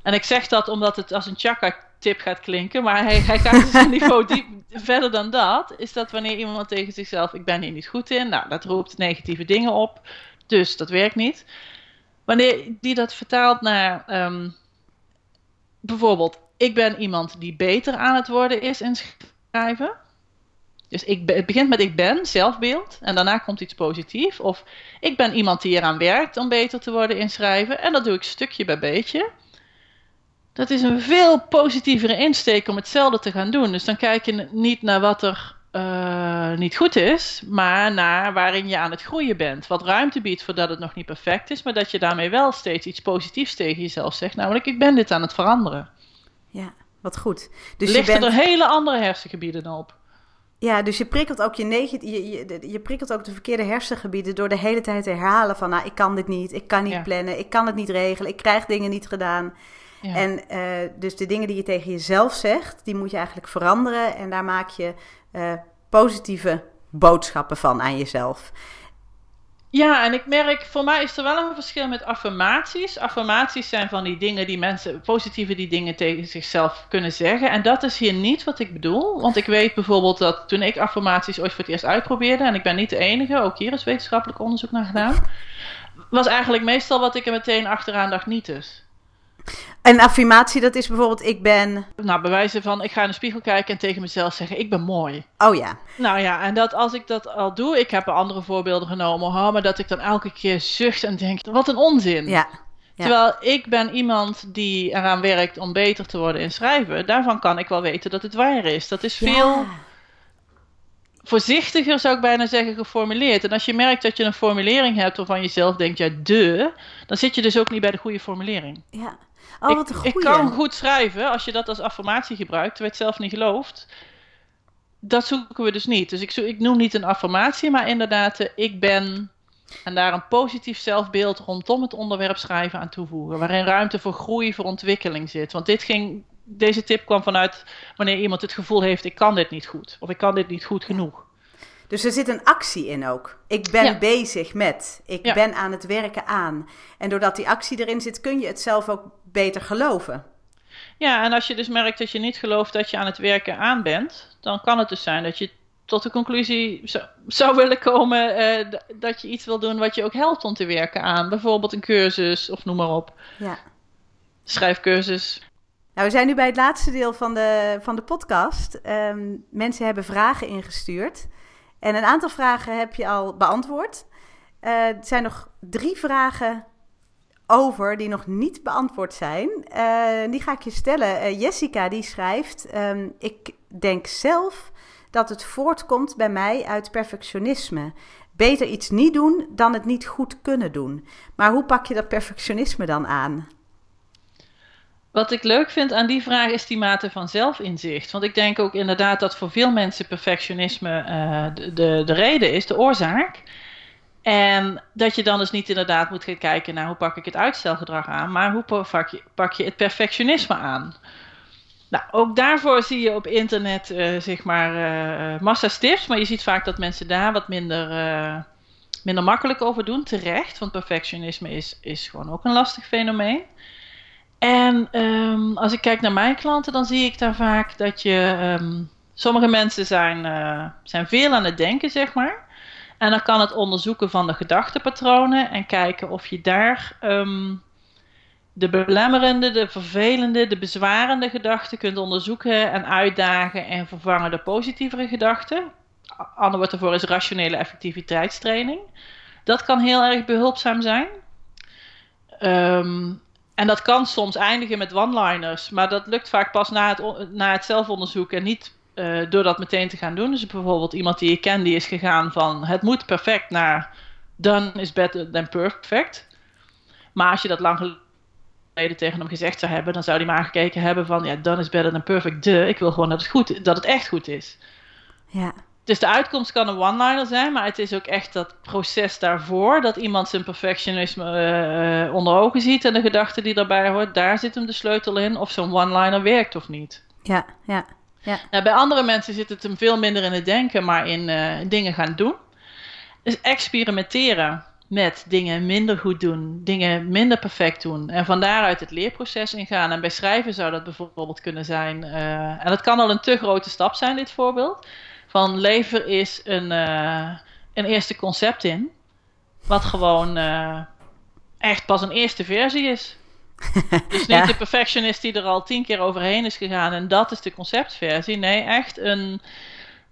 en ik zeg dat omdat het als een chakra-tip gaat klinken, maar hij, hij gaat dus een niveau diep verder dan dat, is dat wanneer iemand tegen zichzelf: Ik ben hier niet goed in, nou, dat roept negatieve dingen op, dus dat werkt niet. Wanneer die dat vertaalt naar ehm, bijvoorbeeld, ik ben iemand die beter aan het worden is in schrijven. Dus ik het begint met ik ben, zelfbeeld, en daarna komt iets positiefs. Of ik ben iemand die eraan werkt om beter te worden in schrijven, en dat doe ik stukje bij beetje. Dat is een veel positievere insteek om hetzelfde te gaan doen. Dus dan kijk je niet naar wat er eh, niet goed is, maar naar waarin je aan het groeien bent. Wat ruimte biedt voordat het nog niet perfect is, maar dat je daarmee wel steeds iets positiefs tegen jezelf zegt. Namelijk, ik ben dit aan het veranderen. Ja, wat goed. Dus Ligt je bent, er hele andere hersengebieden op. ja, dus je prikkelt ook je, neg- je, je, je prikkelt ook de verkeerde hersengebieden door de hele tijd te herhalen van, nou, ik kan dit niet, ik kan niet Ja. plannen, ik kan het niet regelen, ik krijg dingen niet gedaan. Ja. En eh, dus de dingen die je tegen jezelf zegt, die moet je eigenlijk veranderen. En daar maak je eh, positieve boodschappen van aan jezelf. Ja, en ik merk, voor mij is er wel een verschil met affirmaties. Affirmaties zijn van die dingen die mensen, positieve die dingen tegen zichzelf kunnen zeggen. En dat is hier niet wat ik bedoel. Want ik weet bijvoorbeeld dat toen ik affirmaties ooit voor het eerst uitprobeerde, en ik ben niet de enige, ook hier is wetenschappelijk onderzoek naar gedaan, was eigenlijk meestal wat ik er meteen achteraan dacht niet dus. Een affirmatie, dat is bijvoorbeeld ik ben... Nou, bij wijze van, ik ga in de spiegel kijken en tegen mezelf zeggen, ik ben mooi. Oh ja, Nou ja, en dat als ik dat al doe, ik heb er andere voorbeelden genomen, hoor, maar dat ik dan elke keer zucht en denk, wat een onzin. ja. Ja. Terwijl ik ben iemand die eraan werkt om beter te worden in schrijven. Daarvan kan ik wel weten dat het waar is. Dat is veel Ja. Voorzichtiger, zou ik bijna zeggen, geformuleerd. En als je merkt dat je een formulering hebt waarvan je zelf denkt, ja, de, dan zit je dus ook niet bij de goede formulering. Ja. Oh, wat een ik, goeie. ik kan goed schrijven als je dat als affirmatie gebruikt, terwijl je het zelf niet gelooft. Dat zoeken we dus niet. Dus ik, zo- ik noem niet een affirmatie, maar inderdaad, eh, ik ben. En daar een positief zelfbeeld rondom het onderwerp schrijven aan toevoegen. Waarin ruimte voor groei, voor ontwikkeling zit. Want dit ging deze tip kwam vanuit wanneer iemand het gevoel heeft: ik kan dit niet goed. Of ik kan dit niet goed genoeg. Dus er zit een actie in ook. Ik ben bezig met. Ik ben aan het werken aan. En doordat die actie erin zit, kun je het zelf ook beter geloven. Ja, en als je dus merkt dat je niet gelooft dat je aan het werken aan bent, dan kan het dus zijn dat je tot de conclusie zou, zou willen komen uh, dat je iets wil doen wat je ook helpt om te werken aan. Bijvoorbeeld een cursus of noem maar op. Ja. Schrijfcursus. Nou, we zijn nu bij het laatste deel van de, van de podcast. Um, mensen hebben vragen ingestuurd. En een aantal vragen heb je al beantwoord. Uh, er zijn nog drie vragen over die nog niet beantwoord zijn. Uh, die ga ik je stellen. Uh, Jessica die schrijft: um, Ik denk zelf dat het voortkomt bij mij uit perfectionisme. Beter iets niet doen dan het niet goed kunnen doen. Maar hoe pak je dat perfectionisme dan aan? Wat ik leuk vind aan die vraag is die mate van zelfinzicht. Want ik denk ook inderdaad dat voor veel mensen perfectionisme uh, de, de, de, reden is, de oorzaak. En dat je dan dus niet inderdaad moet gaan kijken naar hoe pak ik het uitstelgedrag aan, maar hoe pak je, het perfectionisme aan. Nou, ook daarvoor zie je op internet uh, zeg maar uh, massa's tips, maar je ziet vaak dat mensen daar wat minder, minder makkelijk over doen, terecht. Want perfectionisme is, is gewoon ook een lastig fenomeen. En um, als ik kijk naar mijn klanten, dan zie ik daar vaak dat je. Um, sommige mensen zijn, zijn veel aan het denken, zeg maar. En dan kan het onderzoeken van de gedachtenpatronen en kijken of je daar um, de belemmerende, de vervelende, de bezwarende gedachten kunt onderzoeken en uitdagen en vervangen door positievere gedachten. Ander woord ervoor is rationele effectiviteitstraining. Dat kan heel erg behulpzaam zijn. Um, en dat kan soms eindigen met one-liners, maar dat lukt vaak pas na het, na het zelfonderzoek en niet uh, door dat meteen te gaan doen. Dus bijvoorbeeld iemand die je kent, die is gegaan van het moet perfect naar done is better than perfect. Maar als je dat lang geleden tegen hem gezegd zou hebben, dan zou hij maar gekeken hebben van ja, done is better than perfect. De, ik wil gewoon dat het, goed, dat het echt goed is. Ja. Dus de uitkomst kan een one-liner zijn, maar het is ook echt dat proces daarvoor, dat iemand zijn perfectionisme uh, onder ogen ziet en de gedachte die daarbij hoort, daar zit hem de sleutel in of zo'n one-liner werkt of niet. Ja, ja. Ja. Nou, bij andere mensen zit het hem veel minder in het denken, maar in uh, dingen gaan doen. Dus experimenteren met dingen minder goed doen, dingen minder perfect doen. En van daaruit het leerproces ingaan. En bij schrijven zou dat bijvoorbeeld kunnen zijn. Uh, en dat kan al een te grote stap zijn, dit voorbeeld. Van lever is een, uh, een eerste concept in. Wat gewoon echt pas een eerste versie is. Dus niet de perfectionist die er al tien keer overheen is gegaan en dat is de conceptversie. Nee, echt een.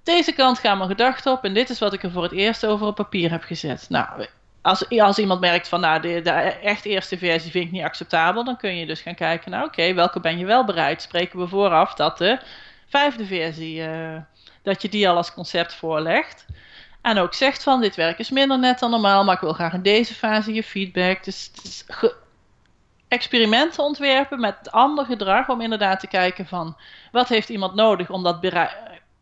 Deze kant gaan mijn gedachten op en dit is wat ik er voor het eerst over op papier heb gezet. Nou, als, als iemand merkt van, nou, de, de echt eerste versie vind ik niet acceptabel, dan kun je dus gaan kijken, nou, oké, welke ben je wel bereid? Spreken we vooraf dat de vijfde versie, uh, dat je die al als concept voorlegt. En ook zegt van, dit werk is minder net dan normaal, maar ik wil graag in deze fase je feedback. Dus, dus experimenten ontwerpen met ander gedrag om inderdaad te kijken van wat heeft iemand nodig om dat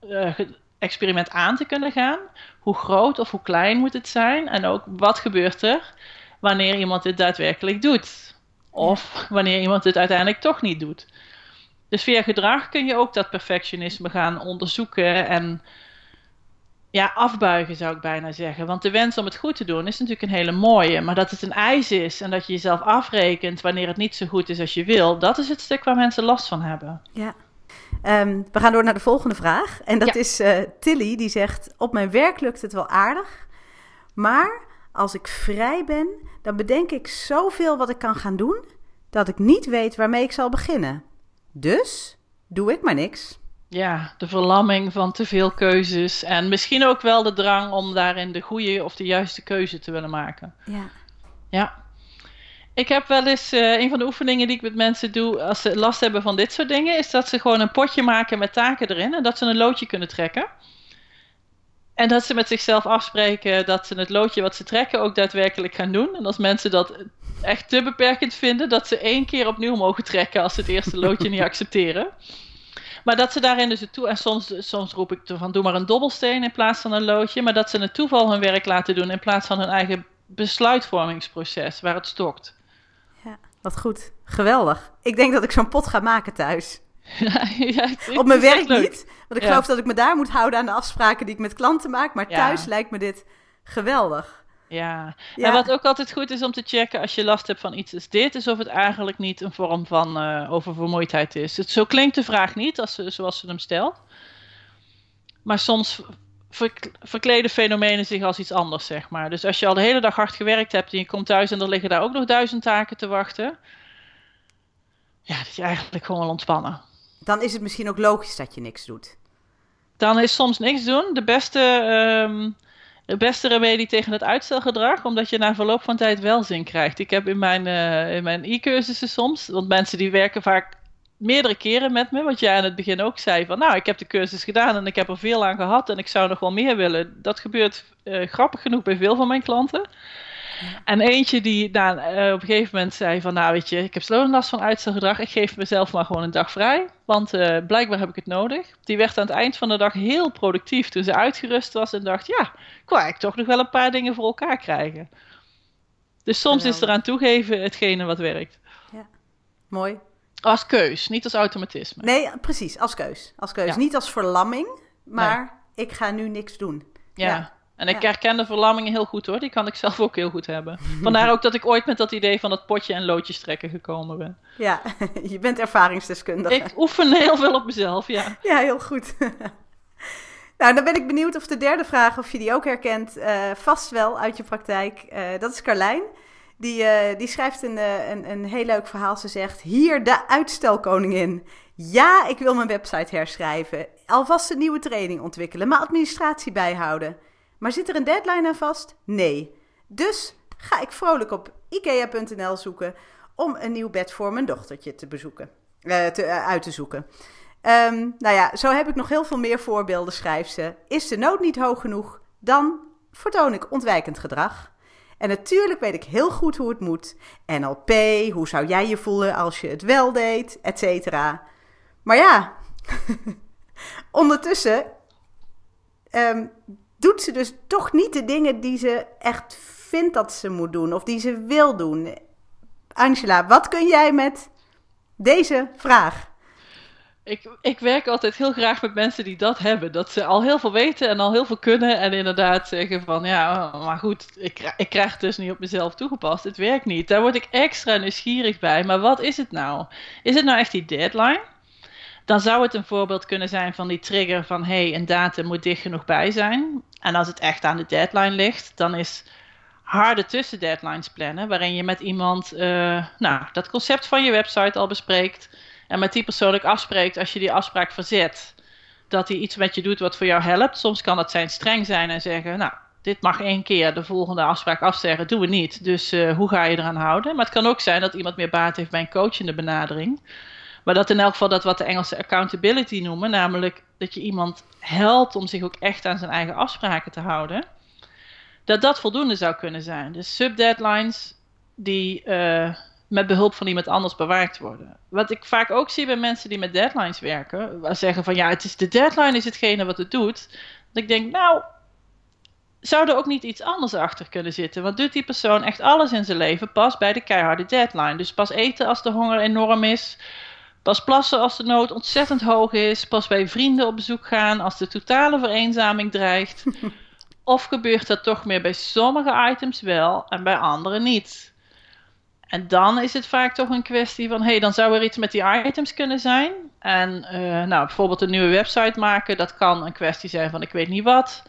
uh, experiment aan te kunnen gaan? Hoe groot of hoe klein moet het zijn? En ook wat gebeurt er wanneer iemand dit daadwerkelijk doet? Of wanneer iemand het uiteindelijk toch niet doet. Dus via gedrag kun je ook dat perfectionisme gaan onderzoeken en ja, afbuigen zou ik bijna zeggen. Want de wens om het goed te doen is natuurlijk een hele mooie. Maar dat het een eis is en dat je jezelf afrekent wanneer het niet zo goed is als je wil, dat is het stuk waar mensen last van hebben. Ja. Um, we gaan door naar de volgende vraag. En dat is uh, Tilly, die zegt: Op mijn werk lukt het wel aardig. Maar als ik vrij ben, dan bedenk ik zoveel wat ik kan gaan doen, dat ik niet weet waarmee ik zal beginnen. Dus doe ik maar niks ja, de verlamming van te veel keuzes. En misschien ook wel de drang om daarin de goede of de juiste keuze te willen maken. Ja. Ja. Ik heb wel eens, uh, een van de oefeningen die ik met mensen doe als ze last hebben van dit soort dingen, is dat ze gewoon een potje maken met taken erin en dat ze een loodje kunnen trekken. En dat ze met zichzelf afspreken dat ze het loodje wat ze trekken ook daadwerkelijk gaan doen. En als mensen dat echt te beperkend vinden, dat ze één keer opnieuw mogen trekken als ze het eerste loodje niet accepteren. Maar dat ze daarin dus het toe... En soms, soms roep ik van doe maar een dobbelsteen in plaats van een loodje. Maar dat ze het toeval hun werk laten doen in plaats van hun eigen besluitvormingsproces waar het stokt. Ja, wat goed. Geweldig. Ik denk dat ik zo'n pot ga maken thuis. Ja, Op mijn werk niet. Want ik Ja. geloof dat ik me daar moet houden aan de afspraken die ik met klanten maak. Maar Ja. thuis lijkt me dit geweldig. Ja. Ja. en wat ook altijd goed is om te checken als je last hebt van iets als dit, is of het eigenlijk niet een vorm van eh, oververmoeidheid is. Het, zo klinkt de vraag niet, als ze, zoals ze hem stelt. Maar soms verk- verkleden fenomenen zich als iets anders, zeg maar. Dus als je al de hele dag hard gewerkt hebt en je komt thuis en er liggen daar ook nog duizend taken te wachten. Ja, dat je eigenlijk gewoon wil ontspannen. Dan is het misschien ook logisch dat je niks doet. Dan is soms niks doen de beste, ehm, de beste remedie tegen het uitstelgedrag, omdat je na verloop van tijd wel zin krijgt. Ik heb in mijn, eh, in mijn e-cursussen soms, want mensen die werken vaak meerdere keren met me, wat jij aan het begin ook zei, van nou, ik heb de cursus gedaan en ik heb er veel aan gehad en ik zou nog wel meer willen. Dat gebeurt eh, grappig genoeg bij veel van mijn klanten. En eentje die nou, eh, op een gegeven moment zei van, nou weet je, ik heb zo'n last van uitstelgedrag, ik geef mezelf maar gewoon een dag vrij, want eh, blijkbaar heb ik het nodig. Die werd aan het eind van de dag heel productief toen ze uitgerust was en dacht, ja, ik wil eigenlijk toch nog wel een paar dingen voor elkaar krijgen. Dus soms is eraan toegeven hetgene wat werkt. Mooi. Als keus, niet als automatisme. Nee, precies. Als keus. Als keus. Ja. Niet als verlamming, maar ik ga nu niks doen. Ja. Ja. En ik Ja. herken de verlammingen heel goed hoor. Die kan ik zelf ook heel goed hebben. Vandaar ook dat ik ooit met dat idee van dat potje en loodjes trekken gekomen ben. Ja, je bent ervaringsdeskundige. Ik oefen heel veel op mezelf, ja. Ja, heel goed. nou, dan ben ik benieuwd of de derde vraag, of je die ook herkent, eh, vast wel uit je praktijk. Eh, dat is Carlijn. Die, eh, die schrijft een, een, een heel leuk verhaal. Ze zegt, hier de uitstelkoningin. Ja, ik wil mijn website herschrijven. Alvast een nieuwe training ontwikkelen, mijn administratie bijhouden. Maar zit er een deadline aan vast? Nee. Dus ga ik vrolijk op ikea.nl zoeken om een nieuw bed voor mijn dochtertje te bezoeken. eh, te, eh, uit te zoeken. Ehm, nou ja, zo heb ik nog heel veel meer voorbeelden, schrijft ze. Is de nood niet hoog genoeg, dan vertoon ik ontwijkend gedrag. En natuurlijk weet ik heel goed hoe het moet. NLP, hoe zou jij je voelen als je het wel deed, et cetera. Maar ja, ondertussen ehm, doet ze dus toch niet de dingen die ze echt vindt dat ze moet doen of die ze wil doen. Angela, wat kun jij met deze vraag? Ik, ik werk altijd heel graag met mensen die dat hebben. Dat ze al heel veel weten en al heel veel kunnen. En inderdaad zeggen van ja, maar goed, ik, ik krijg het dus niet op mezelf toegepast. Het werkt niet. Daar word ik extra nieuwsgierig bij. Maar wat is het nou? Is het nou echt die deadline? Dan zou het een voorbeeld kunnen zijn van die trigger van hé, hey, een datum moet dicht genoeg bij zijn. En als het echt aan de deadline ligt, dan is harde tussendeadlines plannen, waarin je met iemand eh, nou, dat concept van je website al bespreekt. En met die persoon ook afspreekt als je die afspraak verzet. Dat hij iets met je doet wat voor jou helpt. Soms kan het zijn streng zijn en zeggen, nou, dit mag één keer, de volgende afspraak afzeggen, doen we niet. Dus eh, hoe ga je eraan houden? Maar het kan ook zijn dat iemand meer baat heeft bij een coachende benadering. Maar dat in elk geval dat wat de Engelse accountability noemen, namelijk dat je iemand helpt om zich ook echt aan zijn eigen afspraken te houden, dat dat voldoende zou kunnen zijn. Dus subdeadlines die uh, met behulp van iemand anders bewaakt worden. Wat ik vaak ook zie bij mensen die met deadlines werken, waar zeggen van ja, het is de deadline is hetgene wat het doet. Dat ik denk, nou, zou er ook niet iets anders achter kunnen zitten? Want doet die persoon echt alles in zijn leven pas bij de keiharde deadline? Dus pas eten als de honger enorm is. Pas plassen als de nood ontzettend hoog is. Pas bij vrienden op bezoek gaan als de totale vereenzaming dreigt. of gebeurt dat toch meer bij sommige items wel en bij andere niet? En dan is het vaak toch een kwestie van: hé, hey, dan zou er iets met die items kunnen zijn. En uh, nou, bijvoorbeeld een nieuwe website maken, dat kan een kwestie zijn van: ik weet niet wat,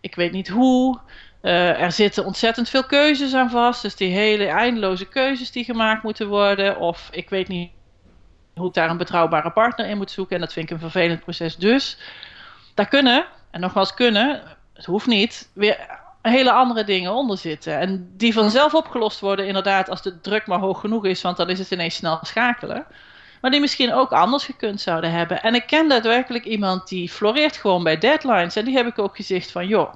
ik weet niet hoe. Uh, er zitten ontzettend veel keuzes aan vast. Dus die hele eindeloze keuzes die gemaakt moeten worden. Of ik weet niet hoe ik daar een betrouwbare partner in moet zoeken. En dat vind ik een vervelend proces. Dus daar kunnen, en nogmaals kunnen, het hoeft niet, weer hele andere dingen onder zitten. En die vanzelf opgelost worden, inderdaad, als de druk maar hoog genoeg is. Want dan is het ineens snel schakelen. Maar die misschien ook anders gekund zouden hebben. En ik ken daadwerkelijk iemand die floreert gewoon bij deadlines. En die heb ik ook gezegd van, joh,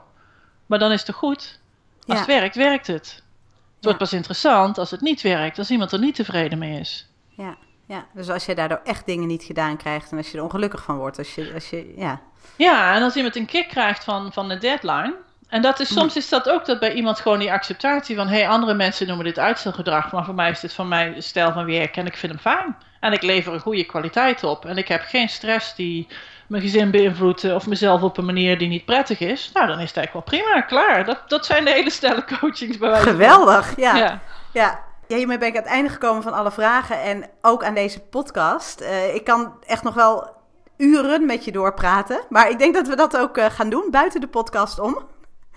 maar dan is het toch goed? Als ja. het werkt, werkt het. Het ja. wordt pas interessant als het niet werkt, als iemand er niet tevreden mee is. Ja, ja. dus als je daardoor echt dingen niet gedaan krijgt en als je er ongelukkig van wordt, als je, als je ja. Ja, en als iemand een kick krijgt van, van de deadline, En dat is, soms is dat ook dat bij iemand gewoon die acceptatie van... hé, hey, andere mensen noemen dit uitstelgedrag... maar voor mij is dit van mijn stijl van werk en ik vind hem fijn. En ik lever een goede kwaliteit op. En ik heb geen stress die mijn gezin beïnvloedt... of mezelf op een manier die niet prettig is. Nou, dan is het eigenlijk wel prima, klaar. Dat, dat zijn de hele stelle coachings bij wijze Geweldig, ja. ja. ja. Ja, hiermee ben ik aan het einde gekomen van alle vragen en ook aan deze podcast. Uh, ik kan echt nog wel uren met je doorpraten, maar ik denk dat we dat ook uh, gaan doen buiten de podcast om.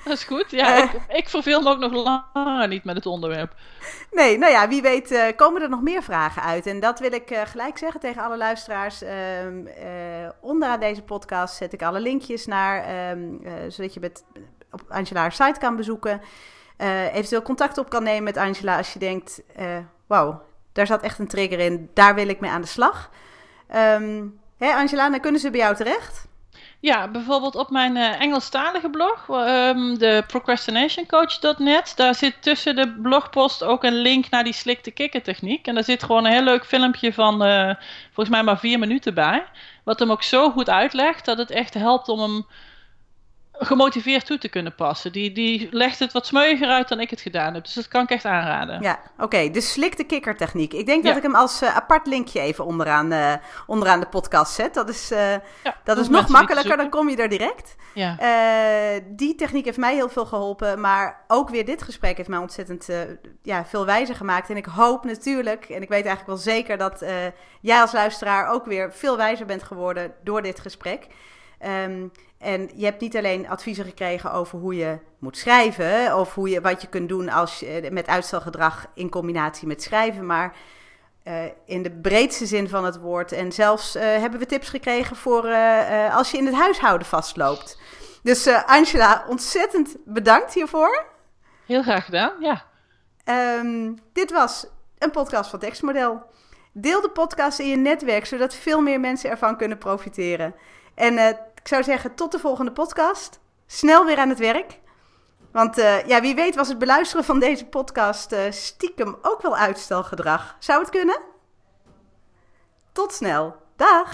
Dat is goed. Ja, uh, ik, ik verveel me ook nog langer niet met het onderwerp. Nee, nou ja, wie weet komen er nog meer vragen uit. En dat wil ik gelijk zeggen tegen alle luisteraars. Uh, onderaan deze podcast zet ik alle linkjes naar, ehm, zodat je met, op Angela's site kan bezoeken. Eventueel contact op kan nemen met Angela als je denkt, wauw, daar zat echt een trigger in. Daar wil ik mee aan de slag. Hè, Angela, dan kunnen ze bij jou terecht. Ja, bijvoorbeeld op mijn uh, Engelstalige blog, um, de procrastinationcoach.net. Daar zit tussen de blogpost ook een link naar die slikte kikken techniek. En daar zit gewoon een heel leuk filmpje van, volgens mij maar vier minuten bij. Wat hem ook zo goed uitlegt dat het echt helpt om hem gemotiveerd toe te kunnen passen. Die, die legt het wat smeuiger uit dan ik het gedaan heb. Dus dat kan ik echt aanraden. Ja, oké. Okay. De slikte kikker techniek. Ik denk dat ik hem als uh, apart linkje even onderaan, uh, onderaan de podcast zet. Dat is, uh, ja, dat is nog makkelijker, dan kom je er direct. Ja. die techniek heeft mij heel veel geholpen. Maar ook weer dit gesprek heeft mij ontzettend ja, veel wijzer gemaakt. En ik hoop natuurlijk, en ik weet eigenlijk wel zeker... dat jij als luisteraar ook weer veel wijzer bent geworden door dit gesprek... Um, en je hebt niet alleen adviezen gekregen over hoe je moet schrijven, of hoe je, wat je kunt doen als je, met uitstelgedrag in combinatie met schrijven, maar uh, in de breedste zin van het woord. En zelfs uh, hebben we tips gekregen voor uh, als je in het huishouden vastloopt. Dus Angela, ontzettend bedankt hiervoor. Heel graag gedaan, ja. Um, dit was een podcast van Tekstmodel. Deel de podcast in je netwerk, zodat veel meer mensen ervan kunnen profiteren. En ik zou zeggen, tot de volgende podcast. Snel weer aan het werk. Want uh, ja, wie weet was het beluisteren van deze podcast uh, stiekem ook wel uitstelgedrag. Zou het kunnen? Tot snel. Dag!